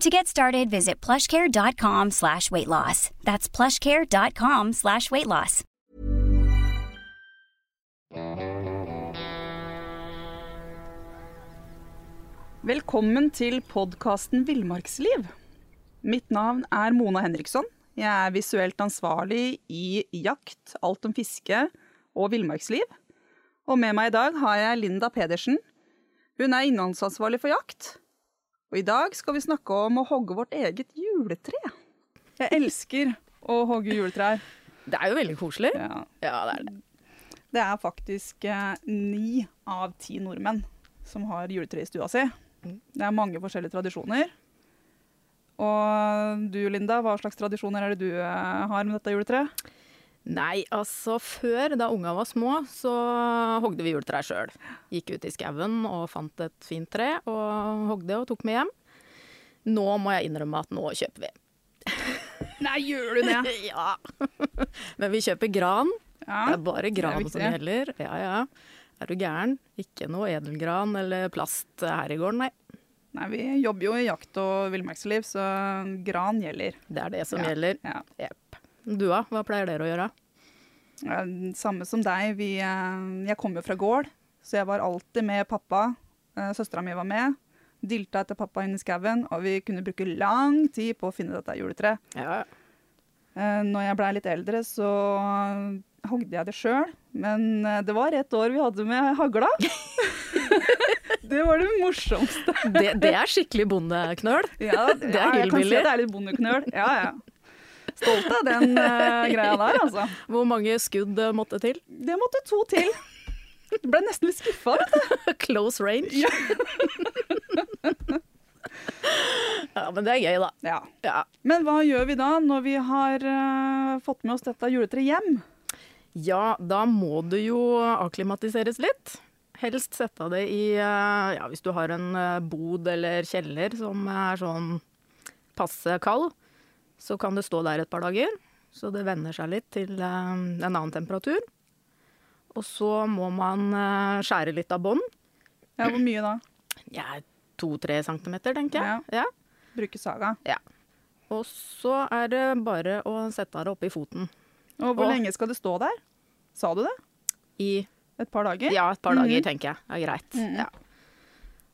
To get started, visit plushcare.com slash weight loss. That's plushcare.com slash weight loss. Velkommen til podkasten Villmarksliv. Mitt navn er Mona Henriksson. Jeg er visuelt ansvarlig i jakt, alt om fiske og villmarksliv. Og med meg i dag har jeg Linda Pedersen. Hun er innholdsansvarlig for jakt. Og i dag skal vi snakke om å hogge vårt eget juletre. Jeg elsker å hogge juletrær. Det er jo veldig koselig. Ja. Ja, det er det. Det er faktisk eh, ni av ti nordmenn som har juletre i stua si. Det er mange forskjellige tradisjoner. Og du Linda, hva slags tradisjoner er det du eh, har med dette juletreet? Nei, altså før, da unga var små, så hogde vi juletrær sjøl. Gikk ut i skauen og fant et fint tre, og hogde og tok med hjem. Nå må jeg innrømme at nå kjøper vi. Nei, gjør du det? ja. Men vi kjøper gran. Ja, Det er bare gran er som gjelder. Ja, ja. Er du gæren? Ikke noe edelgran eller plast her i gården, nei. Nei, vi jobber jo i jakt og villmarksliv, så gran gjelder. Det er det som Ja. gjelder. Ja. Jepp. Du da, hva pleier dere å gjøre? Ja, Samme som deg. Vi, eh, jeg kom jo fra gård, så jeg var alltid med pappa. Eh, Søstera mi var med. Dilta etter pappa inn i skauen, og vi kunne bruke lang tid på å finne dette juletreet. Ja, Eh, Når jeg blei litt eldre, så hogde jeg det sjøl. Men det var et år vi hadde med hagla. det var det morsomste. det, det er skikkelig bondeknøl. Ja, Det er ja, jeg kan si det er litt bondeknøl. Ja, ja. Stolt av den uh, greia der, altså. Hvor mange skudd eh, måtte til? Det måtte to til. Jeg ble nesten litt skuffa. vet du. Close range. Ja. Ja, men det er gøy, da. Ja. Ja. Men hva gjør vi da når vi har uh, fått med oss dette juletreet hjem? ja, da må du jo akklimatiseres litt. Helst sette det i Ja, hvis du har en bod eller kjeller som er sånn passe kald, så kan det stå der et par dager. Så det venner seg litt til eh, en annen temperatur. Og så må man eh, skjære litt av bånd. Ja, Hvor mye da? Ja, to-tre centimeter, tenker jeg. Ja. Bruke saga. Ja. Og så er det bare å sette det oppi foten. Og hvor Og- lenge skal det stå der? Sa du det? I Et par dager? ja, et par dager, Mhm. tenker jeg. er greit. Mhm. Ja.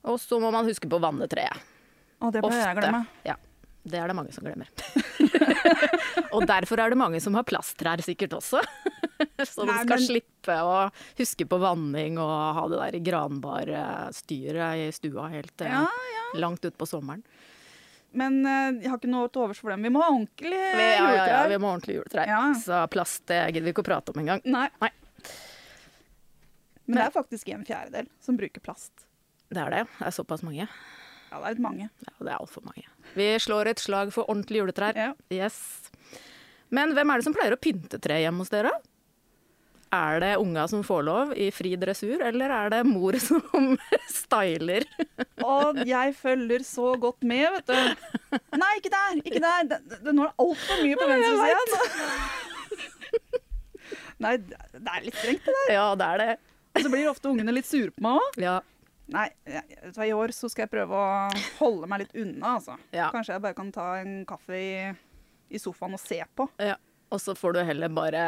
Og så må man huske på å vanne treet. Og det pleier jeg å glemme. Ja. Det er det mange som glemmer. og derfor er det mange som har plasttrær sikkert også. Så de skal men- slippe å huske på vanning og ha det der granbarstyret i stua helt ja, Ja, langt utpå sommeren. Men eh, jeg har ikke noe til overs for dem. Vi må ha ordentlig juletrær. ja, ja, ja, vi må ha ordentlig juletrær. Ja. Så plast det gidder vi ikke å prate om engang. Nei. Nei. Men det er faktisk en fjerdedel som bruker plast. Det er det. Det er såpass mange. Ja, det er litt mange. Ja, det er altfor mange. Vi slår et slag for ordentlige juletrær. Ja. Yes. Men hvem er det som pleier å pynte tre hjemme hos dere? Er det unga som får lov i fri dressur, eller er det mor som styler? Og jeg følger så godt med, vet du. Nei, ikke der! Ikke der! Det, når nå er det altfor mye på venstresida. Nei, det er litt strengt, det der. Ja, det er det. Og så blir ofte ungene litt sure på meg òg. Ja. Nei, i år så skal jeg prøve å holde meg litt unna, altså. Ja. Kanskje jeg bare kan ta en kaffe i, i sofaen og se på. ja. Og så får du heller bare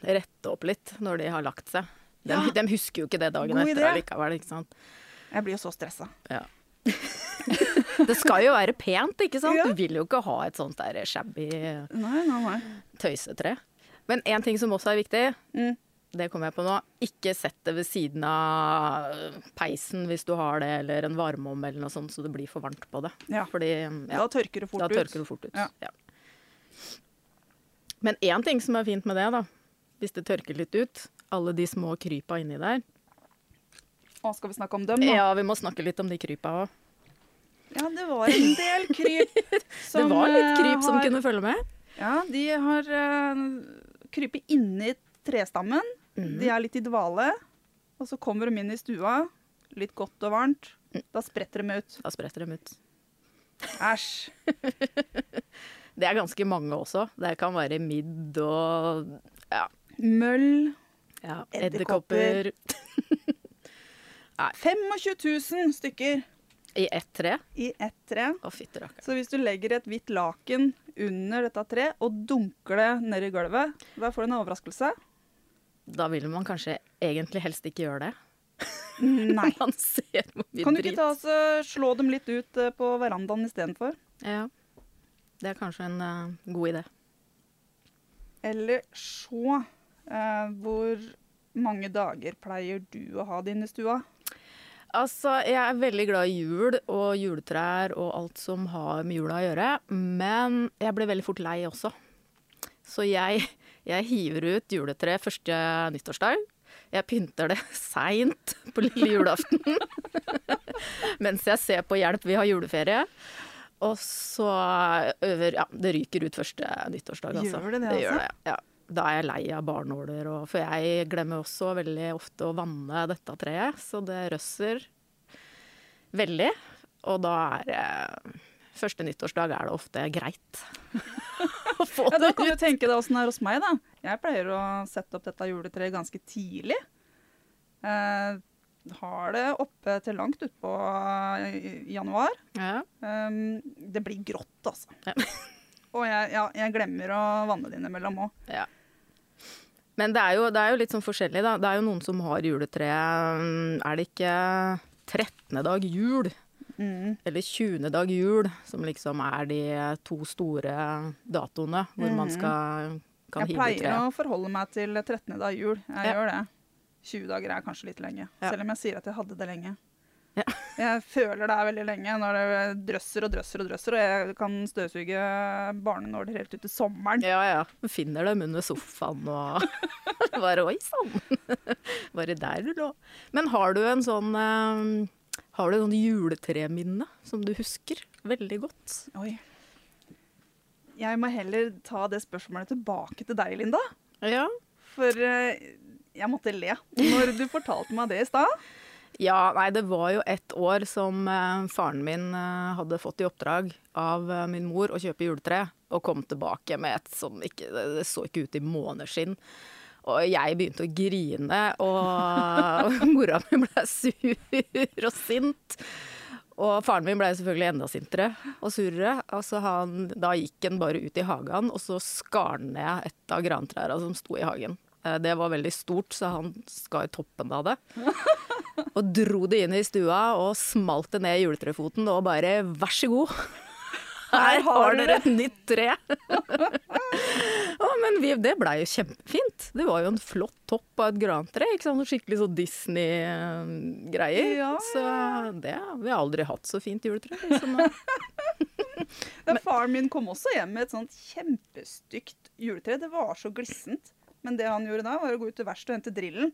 rette opp litt når de har lagt seg. De, Ja. de husker jo ikke det dagen God etter idé. allikevel, ikke sant. Jeg blir jo så stressa. Ja. Det skal jo være pent, ikke sant? Du vil jo ikke ha et sånt der shabby Nei, nei, nei. tøysetre. Men én ting som også er viktig, Mm. Det kommer jeg på nå. Ikke sett det ved siden av peisen hvis du har det, eller en varmeovn eller noe sånt, så det blir for varmt på det. Ja. Fordi ja, Da tørker det fort ut. tørker det fort ut. Ja. Men én ting som er fint med det, da, hvis det tørker litt ut, alle de små krypa inni der. Å, skal vi snakke om dem, da? Ja, vi må snakke litt om de krypa òg. Ja, det var en del kryp Det var litt kryp kryp som kunne følge med. Ja, de har uh, krypet inni trestammen. Mhm. De er litt i dvale. Og så kommer de inn i stua, litt godt og varmt. Mm. Da spretter de ut. Da spretter de ut. Æsj. Det er ganske mange også. Det kan være midd og ja, Møll. ja Edderkopper. edderkopper 25 000 stykker i ett tre. i ett tre. Å, rakkeren. Så hvis du legger et hvitt laken under dette treet og dunker det ned i gulvet, da får du en overraskelse. Da vil man kanskje egentlig helst ikke gjøre det. Nei. Man ser hvor mye Kan du ikke ta oss slå dem litt ut eh, på verandaen istedenfor? Ja. Det er kanskje en uh, god idé. Eller så uh, Hvor mange dager pleier du å ha dine i stua? Altså, jeg er veldig glad i jul og juletrær og alt som har med jula å gjøre. Men jeg ble veldig fort lei også. Så jeg, jeg hiver ut juletre første nyttårsdag. Jeg pynter det seint på lille julaften. Mens jeg ser på Hjelp, vi har juleferie. Og så øver Ja, det ryker ut første nyttårsdag, altså. Gjør det det, altså? det, ja. Da er jeg lei av barnåler, og, for jeg glemmer også veldig ofte å vanne dette treet. Så det røsser veldig. Og da er det Første nyttårsdag er det ofte greit å få Ja, Da kan du tenke deg åssen det er hos meg, da. Jeg pleier å sette opp dette juletreet ganske tidlig. Eh, har det oppe til langt utpå i januar. Ja. Um, det blir grått, altså. Ja. Og jeg, ja, jeg glemmer å vanne det innimellom òg. Ja. Men det er, jo, det er jo litt sånn forskjellig, da. Det er jo noen som har juletre mm, Er det ikke 13. dag jul? Mm. Eller 20. dag jul, som liksom er de to store datoene hvor man skal kan Jeg pleier tre. å forholde meg til 13. dag jul. Jeg Ja. gjør det. 20 dager er kanskje litt lenge, Ja. selv om jeg sier at jeg hadde det lenge. Ja. Jeg føler det er veldig lenge når det drøsser og drøsser og drøsser, og jeg kan støvsuge barnenåler helt ut til sommeren. Ja, ja. Finner dem under sofaen og bare Oi sann! Bare der du lå. Men har du en sånn eh, Har du noen juletreminne som du husker veldig godt? Oi. Jeg må heller ta det spørsmålet tilbake til deg, Linda. Ja. For eh, jeg måtte le når du fortalte meg det i stad. Ja, nei, det var jo et år som eh, faren min eh, hadde fått i oppdrag av min mor å kjøpe juletre, og kom tilbake med et som ikke det så ikke ut i måneskinn. Og jeg begynte å grine, og mora mi ble sur og sint. Og faren min ble selvfølgelig enda sintere og surere. Altså han, da gikk han bare ut i hagen, og så skar han ned et av grantrærne som sto i hagen. Eh, Det var veldig stort, så han skar toppen av det. Og dro det inn i stua og smalt det ned i juletrefoten og bare vær så god. Her har dere et nytt tre. oh, men vi, det blei jo kjempefint. Det var jo en flott topp av et grantre. Skikkelig så Disney-greier. Ja, Så det, vi har aldri hatt så fint juletre. Liksom. Faren min kom også hjem med et sånt kjempestygt juletre. Det var så glissent. Men det han gjorde da, var å gå ut til verkstedet og hente drillen.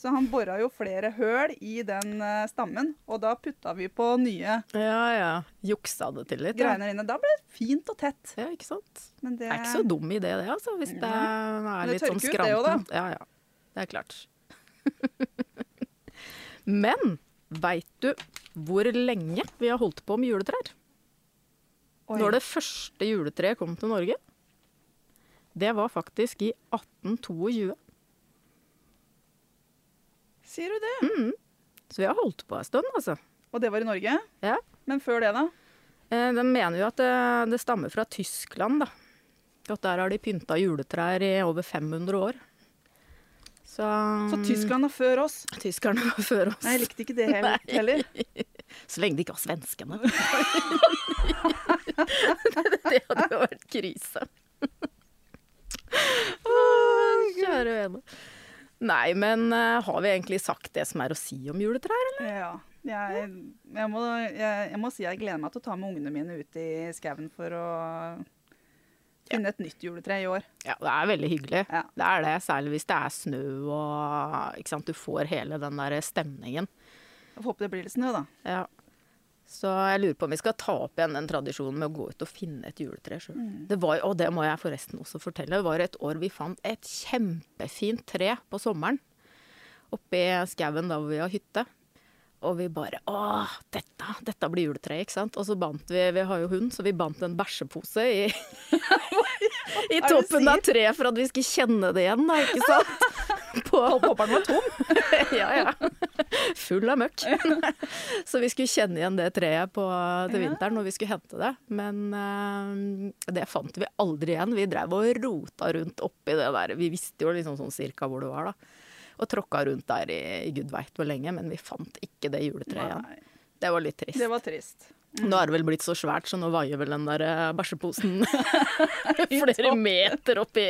Så han bora jo flere høl i den eh, stammen, og da putta vi på nye Ja, ja. Juksa det til litt. Ja. greiner inne. Da ble det fint og tett. ja, ikke sant. Men det Det er ikke så dum idé, det, altså. Hvis det Men er det litt sånn tørker ut, det jo, da. Ja, ja. Det er klart. Men veit du hvor lenge vi har holdt på med juletrær? Oi. Når det første juletreet kom til Norge? Det var faktisk i 1822. Sier du det? Mm. Så vi har holdt på en stund, altså. Og det var i Norge? Ja. Men før det, da? Eh, De mener jo at det, det stammer fra Tyskland, da. At der har de pynta juletrær i over 500 år. Så, Så Tyskland er før oss. Tyskerne var før oss. Nei, jeg likte ikke det heller. heller. Så lenge det ikke var svenskene. det hadde jo vært krise. Kjære vene. Nei, men uh, har vi egentlig sagt det som er å si om juletrær, eller? Ja. Jeg, jeg, må, jeg, jeg må si jeg gleder meg til å ta med ungene mine ut i skauen for å finne et nytt juletre i år. Ja, det er veldig hyggelig. Ja. Det er det, særlig hvis det er snø og ikke sant? Du får hele den der stemningen. Jeg får håpe det blir litt snø, da. Ja. Så jeg lurer på om vi skal ta opp igjen den tradisjonen med å gå ut og finne et juletre sjøl. Det var, og det må jeg forresten også fortelle, det var et år vi fant et kjempefint tre på sommeren oppi skauen da hvor vi har hytte. Og vi bare Å, dette, dette blir juletre, ikke sant? Og så bandt vi Vi har jo hund, så vi bandt en bæsjepose i, i toppen av treet for at vi skulle kjenne det igjen, da, ikke sant? På, Håper var tom. ja, ja. Full av møkk. så vi skulle kjenne igjen det treet på, til vinteren når vi skulle hente det. Men uh, det fant vi aldri igjen. Vi drev og rota rundt oppi det der. Vi visste jo liksom sånn cirka hvor det var, da. Og tråkka rundt der i, i gud veit hvor lenge, men vi fant ikke det juletreet igjen. Det var litt trist. det var trist. Nå er det vel blitt så svært, så nå vaier vel den der eh, bæsjeposen flere meter oppi.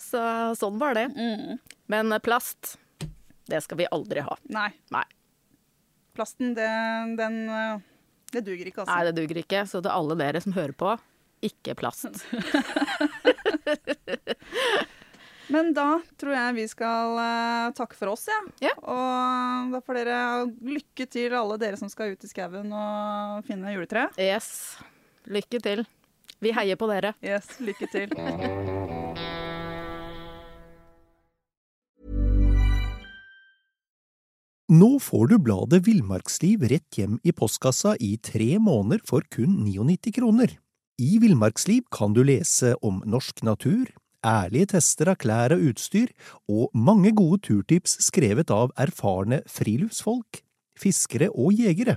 Så sånn var det. Mm. Men plast, det skal vi aldri ha. Nei. Nei. Plasten, det, den Det duger ikke, altså. Nei, det duger ikke. Så til alle dere som hører på, ikke plast. Men da tror jeg vi skal uh, takke for oss, ja. Ja. Og da får dere lykke til, alle dere som skal ut i skauen og finne juletre. Yes. Lykke til. Vi heier på dere. Yes, lykke til. Nå får du bladet Villmarksliv rett hjem i postkassa i tre måneder for kun 99 kroner. I Villmarksliv kan du lese om norsk natur, ærlige tester av klær og utstyr, og mange gode turtips skrevet av erfarne friluftsfolk, fiskere og jegere.